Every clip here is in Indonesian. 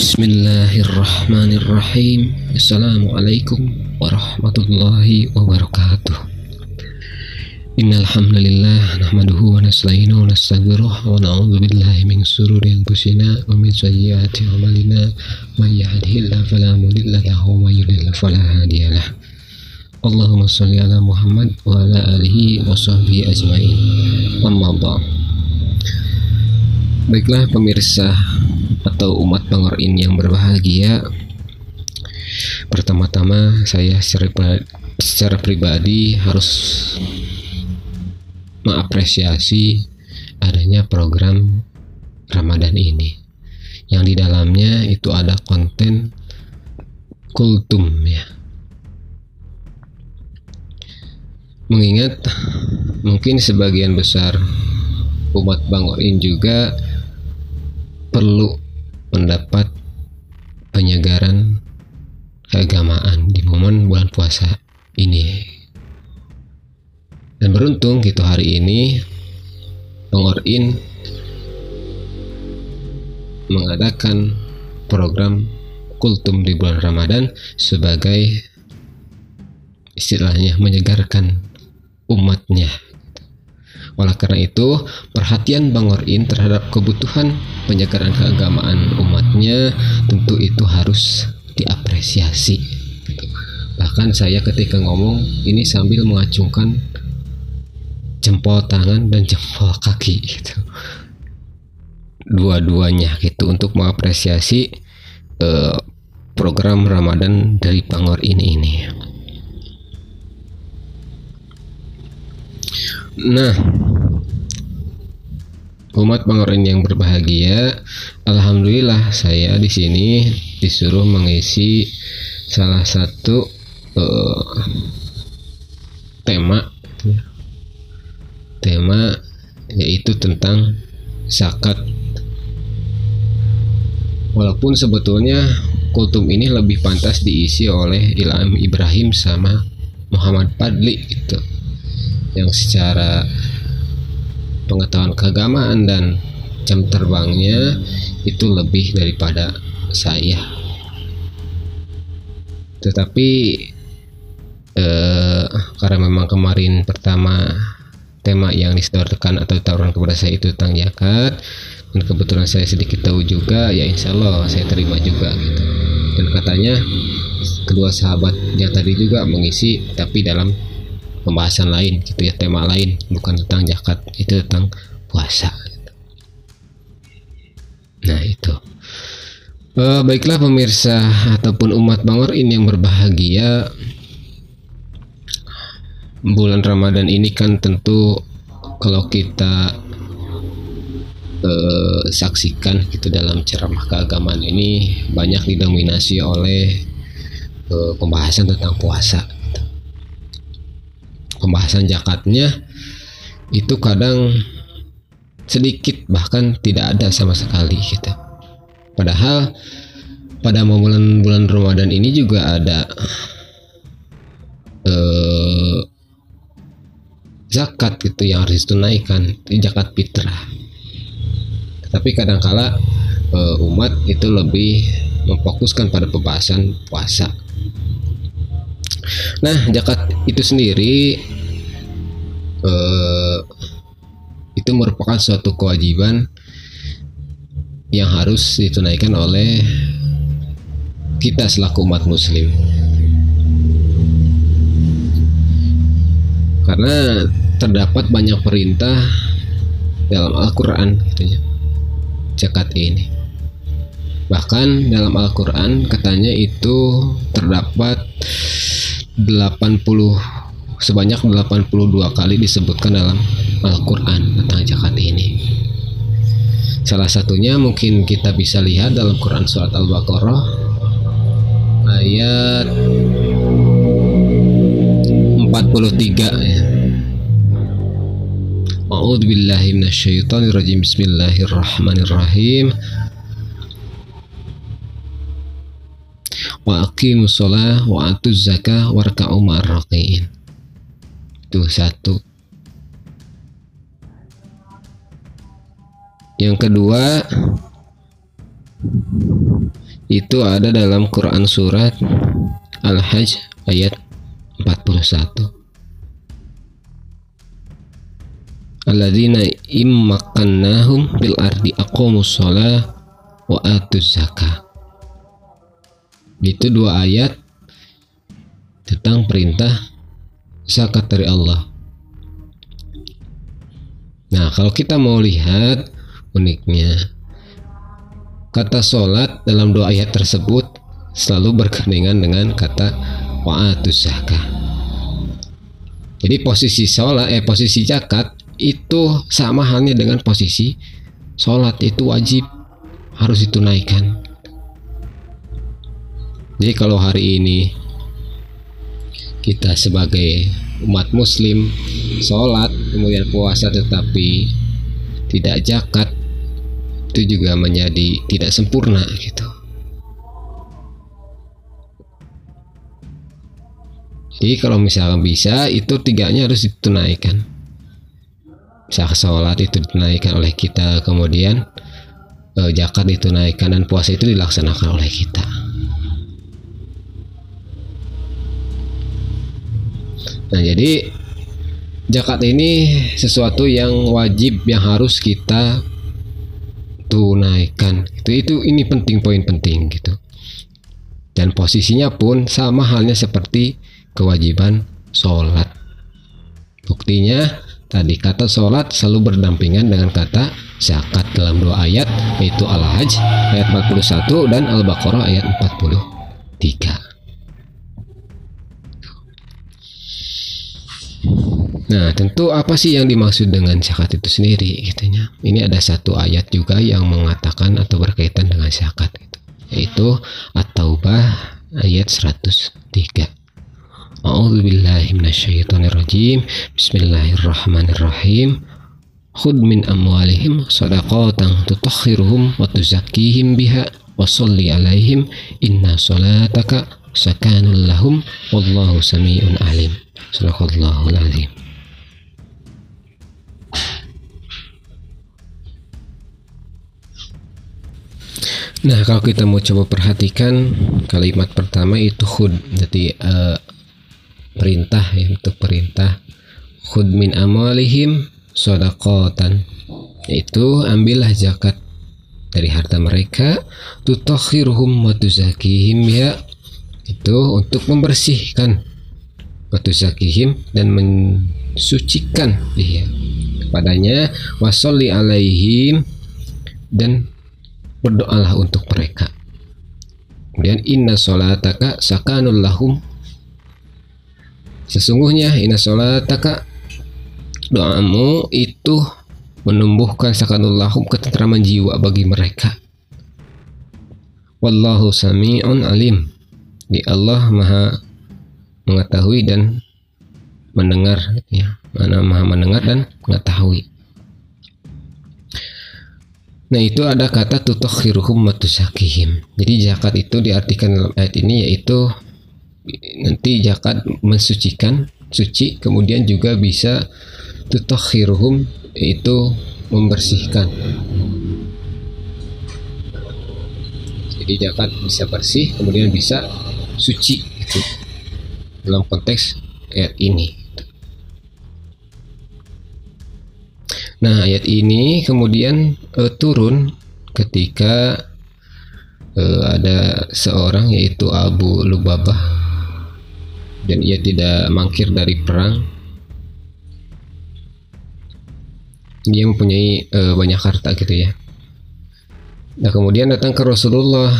Bismillahirrahmanirrahim. Assalamualaikum warahmatullahi wabarakatuh. Innal hamdalillah nahmaduhu wa nasta'inuhu wa nastaghfiruh wa na'udzu billahi min shururi anfusina wa min sayyiati a'malina. May yahdihillahu fala mudilla lahu wa may yudlil fala hadiyalah Allahumma shalli ala Muhammad wa ala alihi wa sahbihi ajmain. Amma ba'd. Baiklah pemirsa atau umat Bangorin yang berbahagia Pertama-tama saya secara, secara pribadi harus mengapresiasi adanya program Ramadan ini. Yang di dalamnya itu ada konten kultum ya. Mengingat mungkin sebagian besar umat Bangorin juga perlu mendapat penyegaran keagamaan di momen bulan puasa ini. Dan beruntung gitu hari ini Pengorin mengadakan program kultum di bulan Ramadan sebagai istilahnya menyegarkan umatnya oleh karena itu, perhatian Bangorin terhadap kebutuhan penyegaran keagamaan umatnya tentu itu harus diapresiasi. Gitu. Bahkan saya ketika ngomong ini sambil mengacungkan jempol tangan dan jempol kaki gitu. Dua-duanya gitu untuk mengapresiasi uh, program Ramadan dari Bangor ini ini. Nah, umat Bangorin yang berbahagia, alhamdulillah saya di sini disuruh mengisi salah satu uh, tema tema yaitu tentang zakat. Walaupun sebetulnya kultum ini lebih pantas diisi oleh Ilham Ibrahim sama Muhammad Padli gitu yang secara pengetahuan keagamaan dan jam terbangnya itu lebih daripada saya. Tetapi eh, karena memang kemarin pertama tema yang disodorkan atau tawaran kepada saya itu tentang zakat dan kebetulan saya sedikit tahu juga ya insya Allah saya terima juga gitu. Dan katanya kedua sahabatnya tadi juga mengisi tapi dalam pembahasan lain gitu ya tema lain bukan tentang zakat itu tentang puasa. Nah itu. E, baiklah pemirsa ataupun umat Bangor ini yang berbahagia. Bulan Ramadan ini kan tentu kalau kita e, saksikan gitu dalam ceramah keagamaan ini banyak didominasi oleh e, pembahasan tentang puasa pembahasan zakatnya itu kadang sedikit bahkan tidak ada sama sekali gitu. Padahal pada bulan bulan Ramadan ini juga ada eh, zakat gitu yang harus ditunaikan, zakat fitrah. Tapi kadangkala eh, umat itu lebih memfokuskan pada pembahasan puasa Nah, zakat itu sendiri eh, itu merupakan suatu kewajiban yang harus ditunaikan oleh kita selaku umat muslim. Karena terdapat banyak perintah dalam Al-Qur'an gitu ya. Zakat ini. Bahkan dalam Al-Qur'an katanya itu terdapat 80 sebanyak 82 kali disebutkan dalam Al-Qur'an tentang zakat ini. Salah satunya mungkin kita bisa lihat dalam Quran surat Al-Baqarah ayat 43 ya. A'udzu billahi. Bismillahirrahmanirrahim. Wa aqimu sholah wa atuz zakah warka'u ma'arraqiin itu satu. Yang kedua itu ada dalam Quran surat Al-Hajj ayat 41 alladzina immakannahum bil ardi aqamus shalah wa atuz zakah itu dua ayat tentang perintah zakat dari Allah. Nah kalau kita mau lihat uniknya kata sholat dalam dua ayat tersebut selalu bergandengan dengan kata wa'atuz zakah jadi posisi sholat eh posisi zakat itu sama halnya dengan posisi sholat. Itu wajib harus ditunaikan jadi kalau hari ini kita sebagai umat muslim sholat kemudian puasa tetapi tidak zakat itu juga menjadi tidak sempurna gitu. Jadi kalau misalkan bisa itu tiganya harus ditunaikan. Sah sholat itu dinaikkan oleh kita kemudian eh, zakat ditunaikan dan puasa itu dilaksanakan oleh kita nah jadi zakat ini sesuatu yang wajib yang harus kita tunaikan. Itu itu ini penting poin penting gitu. Dan posisinya pun sama halnya seperti kewajiban sholat. Buktinya Tadi kata sholat selalu berdampingan dengan kata zakat. Dalam dua ayat yaitu Al-Hajj ayat 41 dan Al-Baqarah ayat 43. Nah, tentu apa sih yang dimaksud dengan syakat itu sendiri katanya Ini ada satu ayat juga yang mengatakan atau berkaitan dengan syakat itu Yaitu At-Taubah ayat 103. A'udzu billahi minasyaitonir rajim. Bismillahirrahmanirrahim. Khud min amwalihim shadaqatan tutakhiruhum wa tuzakkihim biha wa shalli 'alaihim inna salataka sakanul lahum wallahu samiun alim. Sadaqallahul 'alim. Nah, kalau kita mau coba perhatikan kalimat pertama itu khud. Jadi uh, perintah ya untuk perintah. Khud min amwalihim sodakotan yaitu ambillah zakat dari harta mereka. Tutokhiruhum wa ya. Itu untuk membersihkan wa dan mensucikan ya kepadanya. Wasolli alaihim dan berdoalah untuk mereka kemudian inna solataka sakanul lahum Sesungguhnya inna sholataka doamu itu menumbuhkan sakanullahum ketentraman jiwa bagi mereka. Wallahu sami'un alim. Di Allah maha mengetahui dan mendengar ya. Mana maha mendengar dan mengetahui. Nah itu ada kata tutokhiruhum matusakihim. Jadi zakat itu diartikan dalam ayat ini yaitu nanti zakat mensucikan suci kemudian juga bisa tutokhiruhum itu membersihkan. Jadi zakat bisa bersih kemudian bisa suci itu dalam konteks ayat ini nah ayat ini kemudian uh, turun ketika uh, ada seorang yaitu Abu Lubabah dan ia tidak mangkir dari perang. Dia mempunyai e, banyak harta gitu ya. Nah kemudian datang ke Rasulullah.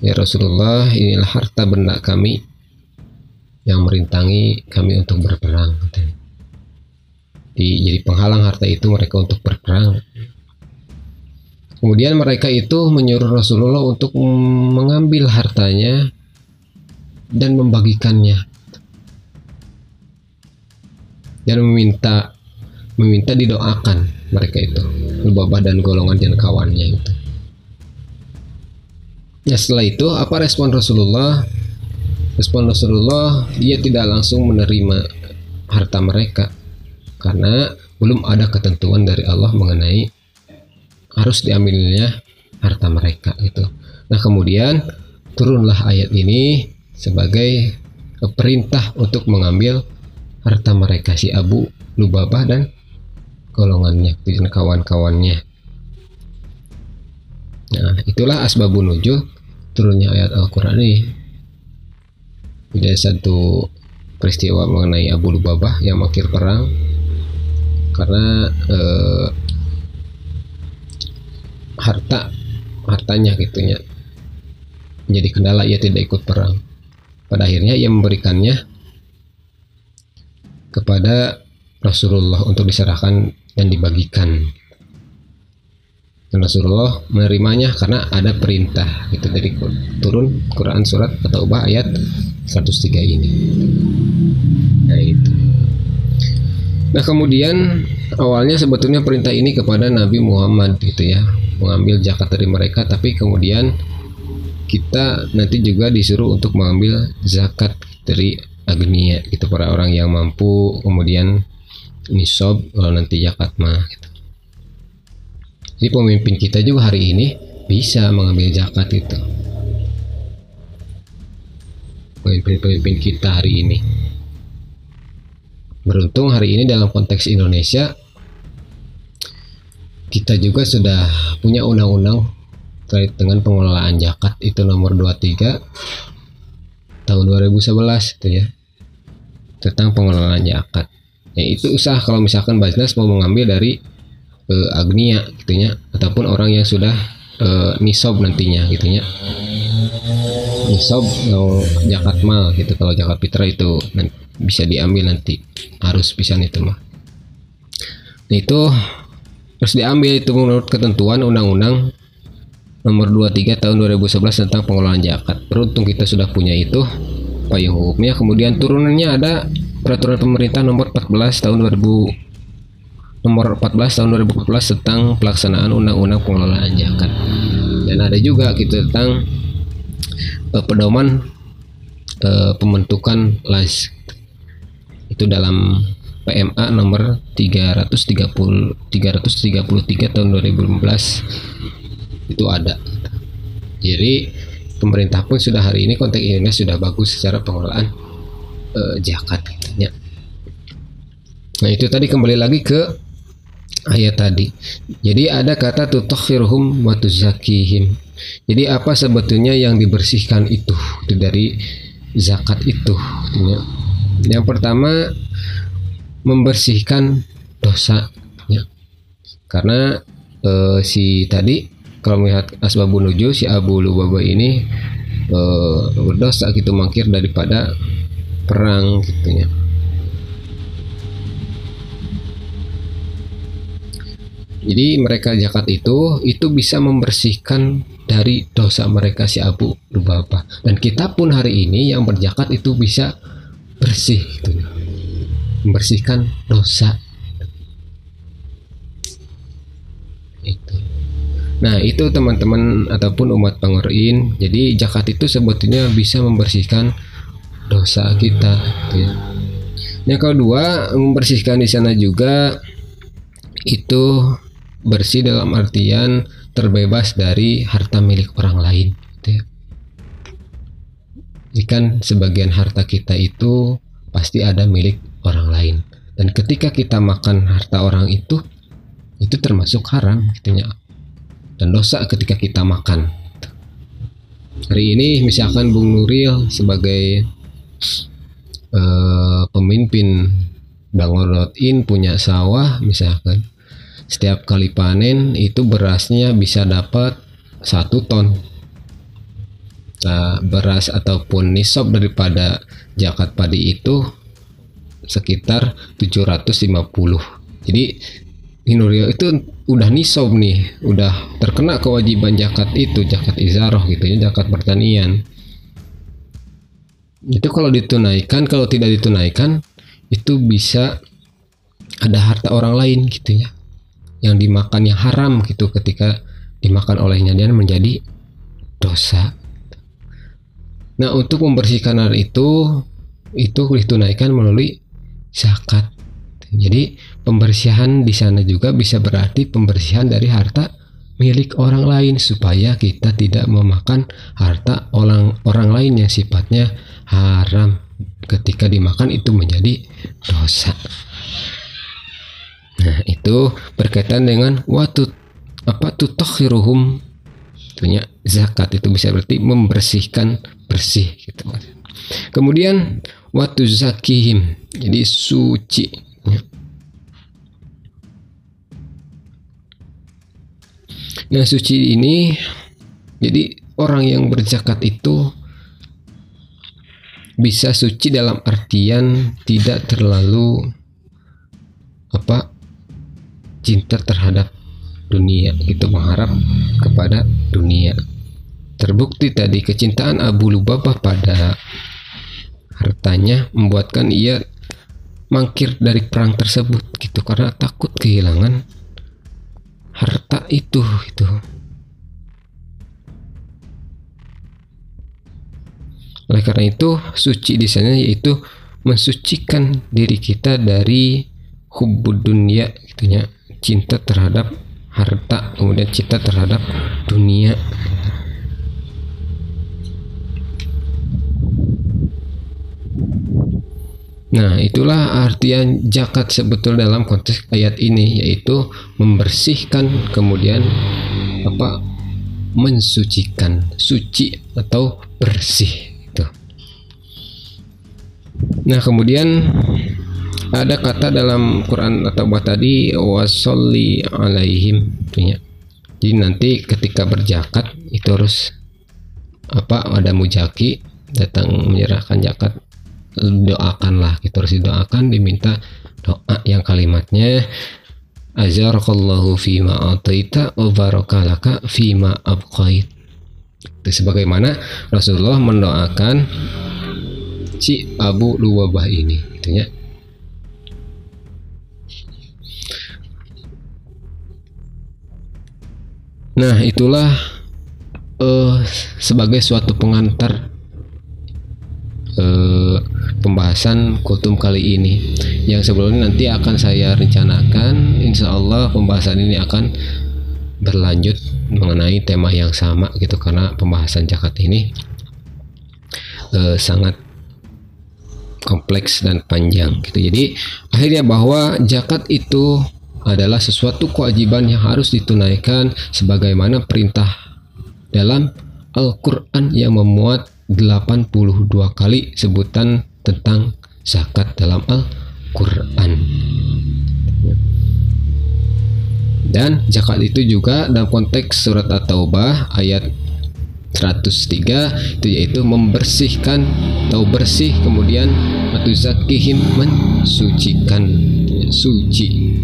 Ya Rasulullah inilah harta benda kami yang merintangi kami untuk berperang gitu. Di, jadi penghalang harta itu mereka untuk berperang. Kemudian mereka itu menyuruh Rasulullah untuk mengambil hartanya dan membagikannya. Dan meminta meminta didoakan mereka itu. Lubabah dan golongan dan kawannya itu. Ya setelah itu apa respon Rasulullah? Respon Rasulullah dia tidak langsung menerima harta mereka karena belum ada ketentuan dari Allah mengenai harus diambilnya harta mereka itu nah kemudian turunlah ayat ini sebagai perintah untuk mengambil harta mereka si Abu Lubabah dan golongannya dan kawan-kawannya. Nah, itulah asbabun nuzul turunnya ayat Al-Qur'an ini. Tidak satu peristiwa mengenai Abu Lubabah yang makir perang karena eh, harta hartanya gitunya menjadi kendala ia tidak ikut perang. Pada akhirnya ia memberikannya kepada Rasulullah untuk diserahkan dan dibagikan. Dan Rasulullah menerimanya karena ada perintah itu dari turun Quran surat atau ubah ayat 103 ini nah kemudian awalnya sebetulnya perintah ini kepada Nabi Muhammad gitu ya mengambil zakat dari mereka tapi kemudian kita nanti juga disuruh untuk mengambil zakat dari agnia gitu para orang yang mampu kemudian nisob kalau nanti zakat mah gitu. jadi pemimpin kita juga hari ini bisa mengambil zakat itu pemimpin-pemimpin kita hari ini beruntung hari ini dalam konteks Indonesia kita juga sudah punya undang-undang terkait dengan pengelolaan zakat itu nomor 23 tahun 2011 itu ya tentang pengelolaan zakat. Ya itu usaha kalau misalkan Basnas mau mengambil dari uh, Agnia gitunya ataupun orang yang sudah uh, nisob nantinya gitunya nisob mau zakat mal gitu kalau zakat fitrah itu bisa diambil nanti harus bisa itu mah nah, itu terus diambil itu menurut ketentuan undang-undang nomor 23 tahun 2011 tentang pengelolaan zakat. Beruntung kita sudah punya itu payung hukumnya. Kemudian turunannya ada peraturan pemerintah nomor 14 tahun 2000 nomor 14 tahun 2014 tentang pelaksanaan undang-undang pengelolaan zakat. Dan ada juga gitu tentang uh, pedoman uh, pembentukan LAS. Itu dalam PMA nomor 330 333 tahun 2015 itu ada. Jadi pemerintah pun sudah hari ini konteks Indonesia sudah bagus secara pengelolaan uh, zakat. Nah, itu tadi kembali lagi ke ayat tadi. Jadi ada kata tutahhiruhum wa tuzakihim. Jadi apa sebetulnya yang dibersihkan itu, dari zakat itu. Ya. Yang pertama membersihkan dosa ya. karena e, si tadi kalau melihat asbabun nujul si Abu Lubaba ini e, berdosa gitu mangkir daripada perang gitu ya Jadi mereka zakat itu itu bisa membersihkan dari dosa mereka si Abu Lubaba. Dan kita pun hari ini yang berzakat itu bisa bersih gitu membersihkan dosa itu nah itu teman-teman ataupun umat pangerin jadi zakat itu sebetulnya bisa membersihkan dosa kita gitu ya. yang kedua membersihkan di sana juga itu bersih dalam artian terbebas dari harta milik orang lain gitu ya. Ikan sebagian harta kita itu pasti ada milik orang lain. Dan ketika kita makan harta orang itu itu termasuk haram gitunya dan dosa ketika kita makan. Hari ini misalkan Bung Nuril sebagai uh, pemimpin Bangorodin punya sawah misalkan setiap kali panen itu berasnya bisa dapat satu ton. Nah, beras ataupun nisab daripada jakat padi itu sekitar 750 jadi Nuril itu udah nisob nih udah terkena kewajiban zakat itu zakat izaroh gitu ya zakat pertanian. Itu kalau ditunaikan kalau tidak ditunaikan itu bisa ada harta orang lain gitu ya yang dimakan yang haram gitu ketika dimakan olehnya dan menjadi dosa nah untuk membersihkan hal itu itu ditunaikan melalui zakat. Jadi pembersihan di sana juga bisa berarti pembersihan dari harta milik orang lain supaya kita tidak memakan harta orang orang lain yang sifatnya haram ketika dimakan itu menjadi dosa. Nah, itu berkaitan dengan waktu apa tutokhiruhum tentunya zakat itu bisa berarti membersihkan bersih gitu. Kemudian waktu zakihim jadi suci. Nah suci ini jadi orang yang berzakat itu bisa suci dalam artian tidak terlalu apa cinta terhadap dunia. Gitu mengharap kepada dunia. Terbukti tadi kecintaan Abu Lubabah pada hartanya membuatkan ia mangkir dari perang tersebut gitu karena takut kehilangan harta itu gitu. Oleh karena itu suci di sana yaitu mensucikan diri kita dari hubud dunia gitunya cinta terhadap harta kemudian cinta terhadap dunia Nah, itulah artian zakat sebetul dalam konteks ayat ini yaitu membersihkan kemudian apa mensucikan, suci atau bersih itu. Nah, kemudian ada kata dalam Quran atau buat tadi wasolli alaihim. Artinya jadi nanti ketika berjakat itu harus apa ada mujaki datang menyerahkan zakat. Doakanlah kita harus didoakan diminta doa yang kalimatnya azarakallahu fima ataita wa barakalaka fima abqait. Sebagaimana Rasulullah mendoakan si Abu Luwabah ini gitu ya Nah, itulah uh, sebagai suatu pengantar uh, pembahasan kultum kali ini. Yang sebelumnya nanti akan saya rencanakan, insya Allah pembahasan ini akan berlanjut mengenai tema yang sama gitu karena pembahasan zakat ini uh, sangat kompleks dan panjang gitu. Jadi akhirnya bahwa zakat itu adalah sesuatu kewajiban yang harus ditunaikan sebagaimana perintah dalam Al-Quran yang memuat 82 kali sebutan tentang zakat dalam Al-Quran. Dan zakat itu juga dalam konteks surat At-Taubah ayat 103 itu yaitu membersihkan atau bersih kemudian atau zakihim mensucikan suci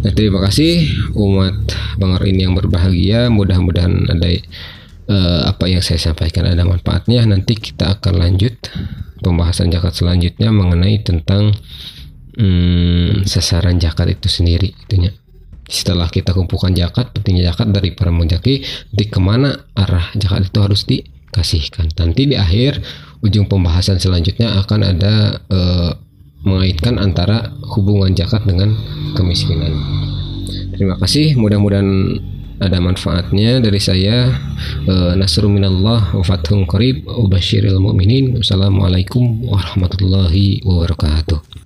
Nah, terima kasih umat Bangor ini yang berbahagia. Mudah-mudahan ada uh, apa yang saya sampaikan ada manfaatnya. Nanti kita akan lanjut pembahasan zakat selanjutnya mengenai tentang um, sasaran zakat itu sendiri. Itunya. Setelah kita kumpulkan zakat, pentingnya zakat dari para mujaki, di ke mana arah zakat itu harus dikasihkan. Nanti di akhir ujung pembahasan selanjutnya akan ada uh, mengaitkan antara hubungan zakat dengan kemiskinan. Terima kasih, mudah-mudahan ada manfaatnya dari saya. Uh, Nasrul minallah wa fathun qarib mu'minin. Wassalamualaikum warahmatullahi wabarakatuh.